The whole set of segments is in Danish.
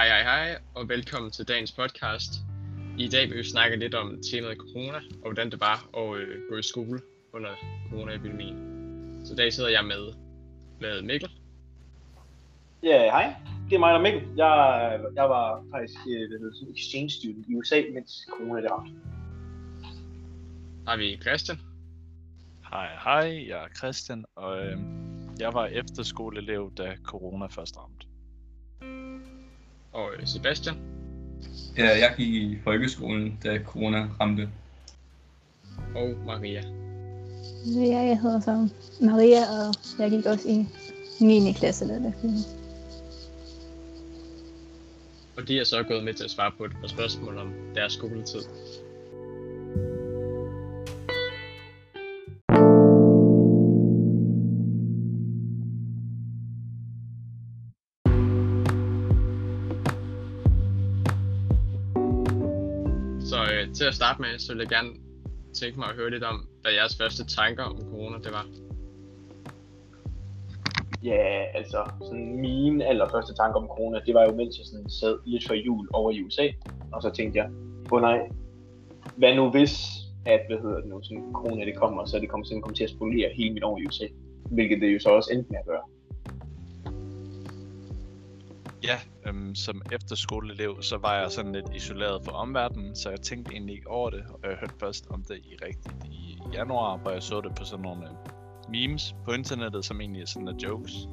Hej, hej, hej, og velkommen til dagens podcast. I dag vil vi snakke lidt om temaet corona, og hvordan det var at øh, gå i skole under coronaepidemien. Så i dag sidder jeg med, med Mikkel. Ja, hej. Det er mig, der er Mikkel. Jeg, jeg var faktisk øh, hvad hedder, sådan exchange student i USA, mens corona det ramte. Har vi Christian. Hej, hej, jeg er Christian, og øh, jeg var efterskoleelev, da corona først ramte. Og øh, Sebastian. Ja, jeg gik i folkeskolen, da corona ramte. Og Maria. Ja, jeg hedder så Maria, og jeg gik også i 9. klasse, da det Og de er så gået med til at svare på et par spørgsmål om deres skoletid. Øh, til at starte med, så vil jeg gerne tænke mig at høre lidt om, hvad jeres første tanker om corona det var. Ja, altså, sådan mine allerførste tanker om corona, det var jo mens jeg sådan sad lidt for jul over i USA, og så tænkte jeg, åh oh, nej, hvad nu hvis, at, hvad hedder det nu, sådan corona det kommer, så det kommer, sådan, kommer til at spolere hele mit år i USA, hvilket det jo så også endte med at gøre. Ja, øhm, som efterskoleelev, så var jeg sådan lidt isoleret fra omverdenen, så jeg tænkte egentlig ikke over det, og jeg hørte først om det i rigtigt i januar, hvor jeg så det på sådan nogle øh, memes på internettet, som egentlig er sådan der jokes.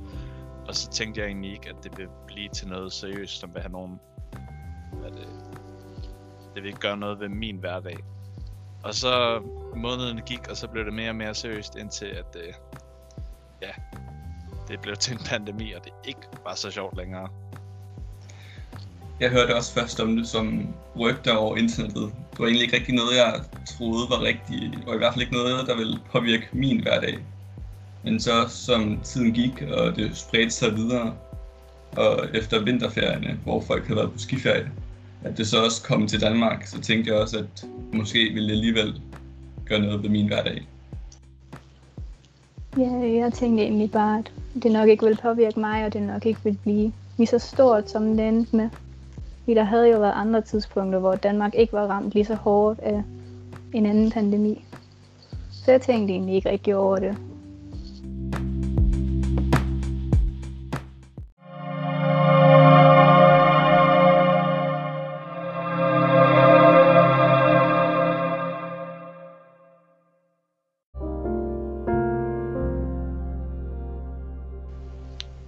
Og så tænkte jeg egentlig ikke, at det vil blive til noget seriøst, som vil have nogen... At, det, det vil gøre noget ved min hverdag. Og så måneden gik, og så blev det mere og mere seriøst, indtil at... Øh, ja, det blev til en pandemi, og det ikke var så sjovt længere. Jeg hørte også først om det som rygter over internettet. Det var egentlig ikke rigtig noget, jeg troede var rigtigt, og i hvert fald ikke noget, der ville påvirke min hverdag. Men så som tiden gik, og det spredte sig videre, og efter vinterferierne, hvor folk havde været på skiferie, at det så også kom til Danmark, så tænkte jeg også, at måske ville det alligevel gøre noget ved min hverdag. Ja, jeg tænkte egentlig bare, at det nok ikke ville påvirke mig, og det nok ikke ville blive lige så stort, som det endte med. Fordi der havde jo været andre tidspunkter, hvor Danmark ikke var ramt lige så hårdt af en anden pandemi. Så jeg tænkte egentlig ikke rigtig over det.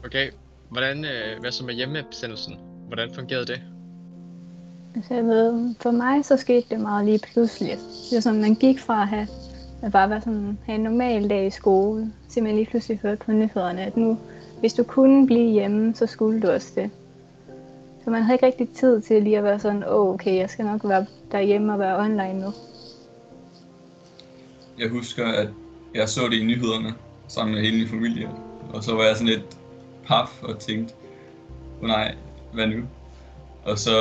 Okay, hvordan, øh, hvad så med hjemmesendelsen? Hvordan fungerede det? Altså, jeg ved, for mig så skete det meget lige pludseligt. Det ligesom var sådan, man gik fra at have at bare være sådan, have en normal dag i skole, til man lige pludselig hørte på nyhederne, at nu, hvis du kunne blive hjemme, så skulle du også det. Så man havde ikke rigtig tid til lige at være sådan, åh oh, okay, jeg skal nok være derhjemme og være online nu. Jeg husker, at jeg så det i nyhederne sammen med hele min familie, og så var jeg sådan lidt paf og tænkte, åh oh, nej, hvad nu? Og så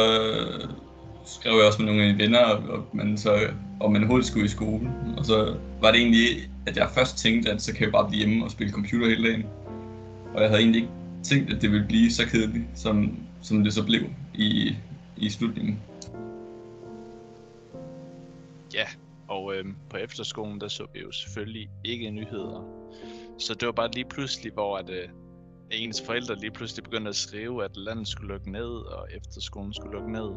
skrev jeg også med nogle af mine venner, og man så, om man overhovedet skulle i skole. Og så var det egentlig, at jeg først tænkte, at så kan jeg bare blive hjemme og spille computer hele dagen. Og jeg havde egentlig ikke tænkt, at det ville blive så kedeligt, som, som det så blev i, i slutningen. Ja, og øh, på efterskolen, der så vi jo selvfølgelig ikke nyheder. Så det var bare lige pludselig, hvor at, øh, ens forældre lige pludselig begyndte at skrive, at landet skulle lukke ned, og efterskolen skulle lukke ned.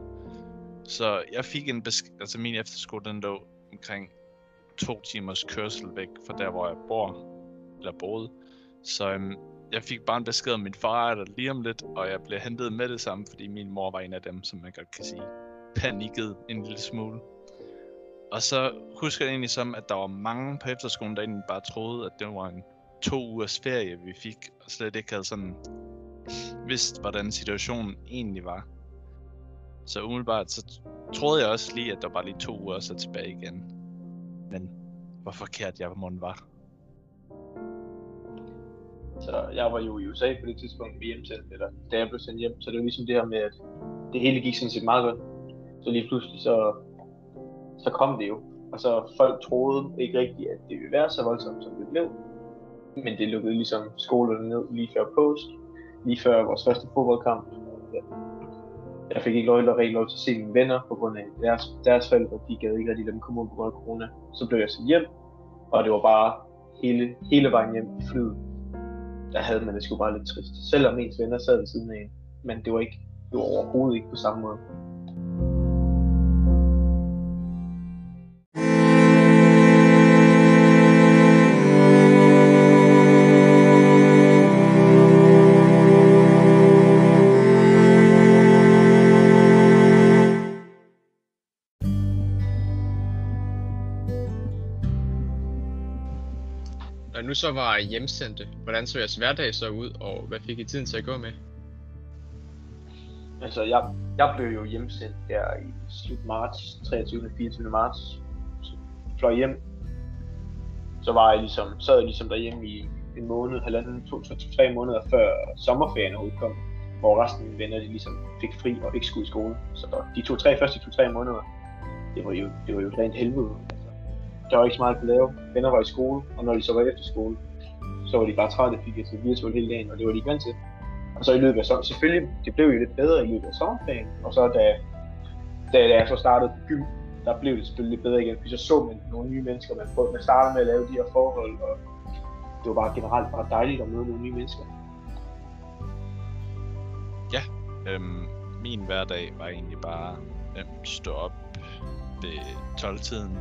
Så jeg fik en besk- altså min efterskole, den lå omkring to timers kørsel væk fra der, hvor jeg bor, eller boede. Så øhm, jeg fik bare en besked om min far er der lige om lidt, og jeg blev hentet med det samme, fordi min mor var en af dem, som man godt kan sige, panikkede en lille smule. Og så husker jeg egentlig som, at der var mange på efterskolen, der egentlig bare troede, at det var en to ugers ferie, vi fik, og slet ikke havde sådan vidst, hvordan situationen egentlig var. Så umiddelbart, så troede jeg også lige, at der var lige to uger så tilbage igen. Men hvor forkert jeg måtte var. Så jeg var jo i USA på det tidspunkt vi hjemsendt, eller da jeg blev sendt hjem, så det var ligesom det her med, at det hele gik sådan set meget godt. Så lige pludselig så, så kom det jo. Og så folk troede ikke rigtigt, at det ville være så voldsomt, som det blev. Men det lukkede ligesom skolerne ned lige før post, lige før vores første fodboldkamp. Jeg fik ikke lov, eller rigtig lov til at se mine venner, på grund af deres, deres forældre, de gad ikke rigtig dem komme ud på grund af corona. Så blev jeg sendt hjem, og det var bare hele, hele vejen hjem i flyet. Der havde man det sgu bare lidt trist. Selvom ens venner sad ved siden af en. Men det var ikke, det var overhovedet ikke på samme måde. Nu så var hjemsendte, hvordan så jeres hverdag så ud, og hvad fik I tiden til at gå med? Altså, jeg, jeg blev jo hjemsendt der i slut marts, 23. og 24. marts. Så fløj hjem. Så var jeg ligesom, sad jeg ligesom derhjemme i en måned, halvanden, to, to, to tre måneder før sommerferien udkom. Hvor resten af mine venner, de ligesom fik fri og ikke skulle i skole. Så de to, tre, første to, tre måneder, det var jo, det var jo rent helvede. Der var ikke så meget at lave. Venner var i skole, og når de så var efter skole, så var de bare trætte, fik jeg til virtuelt hele dagen, og det var de ikke vant til. Og så i løbet af sommeren, selvfølgelig, det blev jo lidt bedre i løbet af sommerferien, og så da, da, da jeg så startede på gym, der blev det selvfølgelig lidt bedre igen, fordi så så man nogle nye mennesker, man, prøvede, man startede med at lave de her forhold, og det var bare generelt bare dejligt at møde nogle nye mennesker. Ja, Øhm, min hverdag var egentlig bare øhm, stå op ved 12-tiden,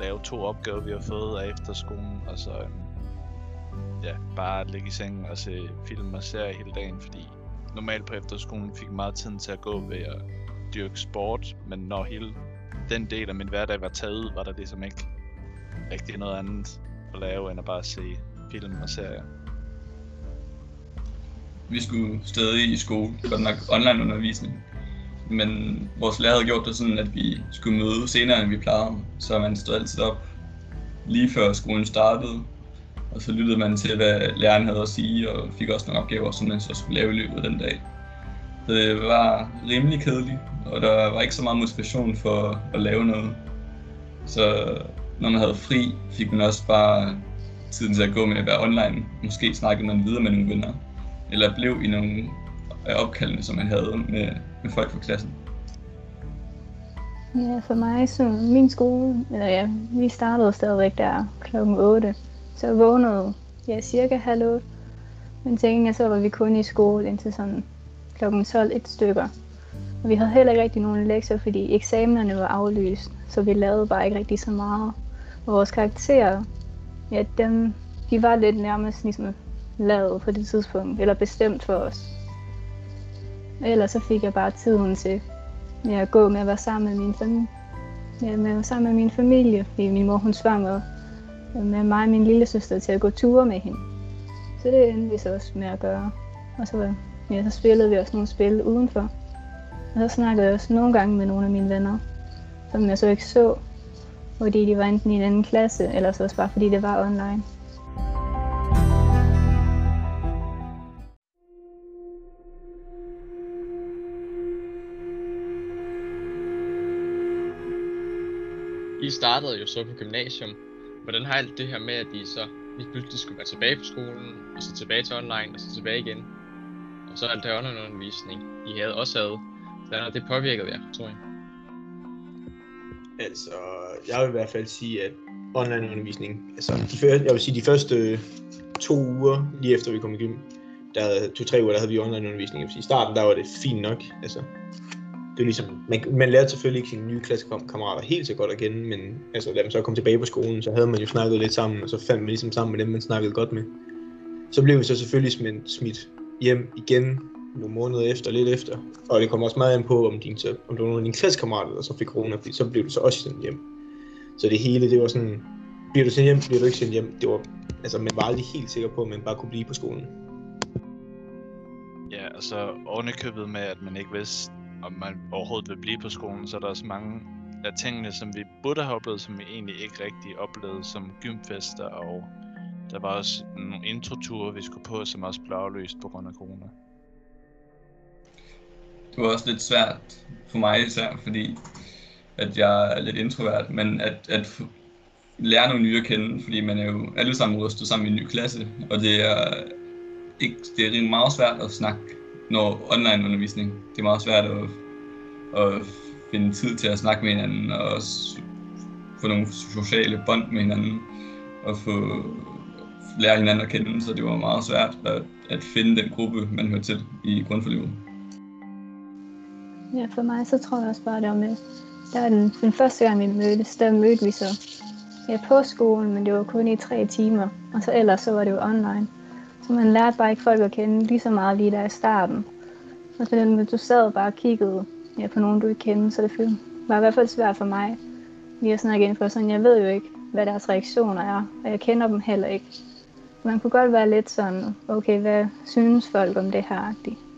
lave to opgaver, vi har fået af efterskolen, og så øhm, ja, bare ligge i sengen og se film og serier hele dagen, fordi normalt på efterskolen fik jeg meget tid til at gå ved at dyrke sport, men når hele den del af min hverdag var taget ud, var der ligesom ikke rigtig noget andet at lave, end at bare se film og serier. Vi skulle stadig i skole, godt nok online undervisning. Men vores lærer havde gjort det sådan, at vi skulle møde senere, end vi plejede. Så man stod altid op lige før skolen startede. Og så lyttede man til, hvad læreren havde at sige, og fik også nogle opgaver, som man så skulle lave i løbet af den dag. Så det var rimelig kedeligt, og der var ikke så meget motivation for at lave noget. Så når man havde fri, fik man også bare tiden til at gå med at være online. Måske snakkede man videre med nogle venner eller blev i nogle af opkaldene, som man havde med, med folk fra klassen. Ja, for mig, så min skole, eller ja, vi startede stadigvæk der klokken 8. Så jeg vågnede, ja, cirka halv 8. Men tænkte jeg, så var vi kun i skole indtil sådan klokken 12 et stykker. Og vi havde heller ikke rigtig nogen lektier, fordi eksamenerne var aflyst, så vi lavede bare ikke rigtig så meget. Og vores karakterer, ja, dem, de var lidt nærmest ligesom lavet på det tidspunkt, eller bestemt for os. Ellers så fik jeg bare tiden til ja, at gå med at være sammen med min familie. Ja, med at være sammen med min familie, fordi min mor hun svang med, med mig og min lille søster til at gå ture med hende. Så det endte vi så også med at gøre. Og så, ja, så spillede vi også nogle spil udenfor. Og så snakkede jeg også nogle gange med nogle af mine venner, som jeg så ikke så, fordi de var enten i en anden klasse, eller så også bare fordi det var online. I startede jo så på gymnasium. Hvordan har alt det her med, at I så lige pludselig skulle være tilbage på skolen, og så tilbage til online, og så tilbage igen? Og så alt det online-undervisning, I havde også havde. Hvordan har det påvirket jer, tror jeg? Altså, jeg vil i hvert fald sige, at online-undervisning, altså, de første, jeg vil sige, de første to uger, lige efter vi kom i gym, der to-tre uger, der havde vi online-undervisning. Jeg vil sige, I starten, der var det fint nok. Altså, det er ligesom, man, man lærte selvfølgelig ikke sine nye klassekammerater helt så godt at kende, men altså, da man så kom tilbage på skolen, så havde man jo snakket lidt sammen, og så fandt man ligesom sammen med dem, man snakkede godt med. Så blev vi så selvfølgelig smidt, smidt hjem igen nogle måneder efter, lidt efter. Og det kom også meget an på, om, din, så, om der var nogle af dine klassekammerater, der så fik corona, fordi så blev du så også sendt hjem. Så det hele, det var sådan, bliver du sendt hjem, bliver du ikke sendt hjem. Det var, altså, man var aldrig helt sikker på, at man bare kunne blive på skolen. Ja, og altså ovenikøbet med, at man ikke vidste, om man overhovedet vil blive på skolen, så er der også mange af tingene, som vi burde have oplevet, som vi egentlig ikke rigtig oplevede, som gymfester, og der var også nogle introture, vi skulle på, som også blev afløst på grund af corona. Det var også lidt svært for mig især, fordi at jeg er lidt introvert, men at, at lære nogle nye at kende, fordi man er jo alle sammen rustet sammen i en ny klasse, og det er ikke, det er meget svært at snakke når online undervisning. Det er meget svært at at finde tid til at snakke med hinanden, og også få nogle sociale bånd med hinanden, og få lære hinanden at kende, så det var meget svært at, at finde den gruppe, man hører til i grundforløbet. Ja, for mig så tror jeg også bare, det var med. Der var den, den første gang, vi mødtes, der mødte vi så ja, på skolen, men det var kun i tre timer. Og så ellers så var det jo online. Så man lærte bare ikke folk at kende lige så meget lige der i starten. Og så den, du sad bare og kiggede ja, på nogen, du ikke kendte, så det var i hvert fald svært for mig lige at snakke ind for sådan, jeg ved jo ikke, hvad deres reaktioner er, og jeg kender dem heller ikke. Man kunne godt være lidt sådan, okay, hvad synes folk om det her? -agtigt.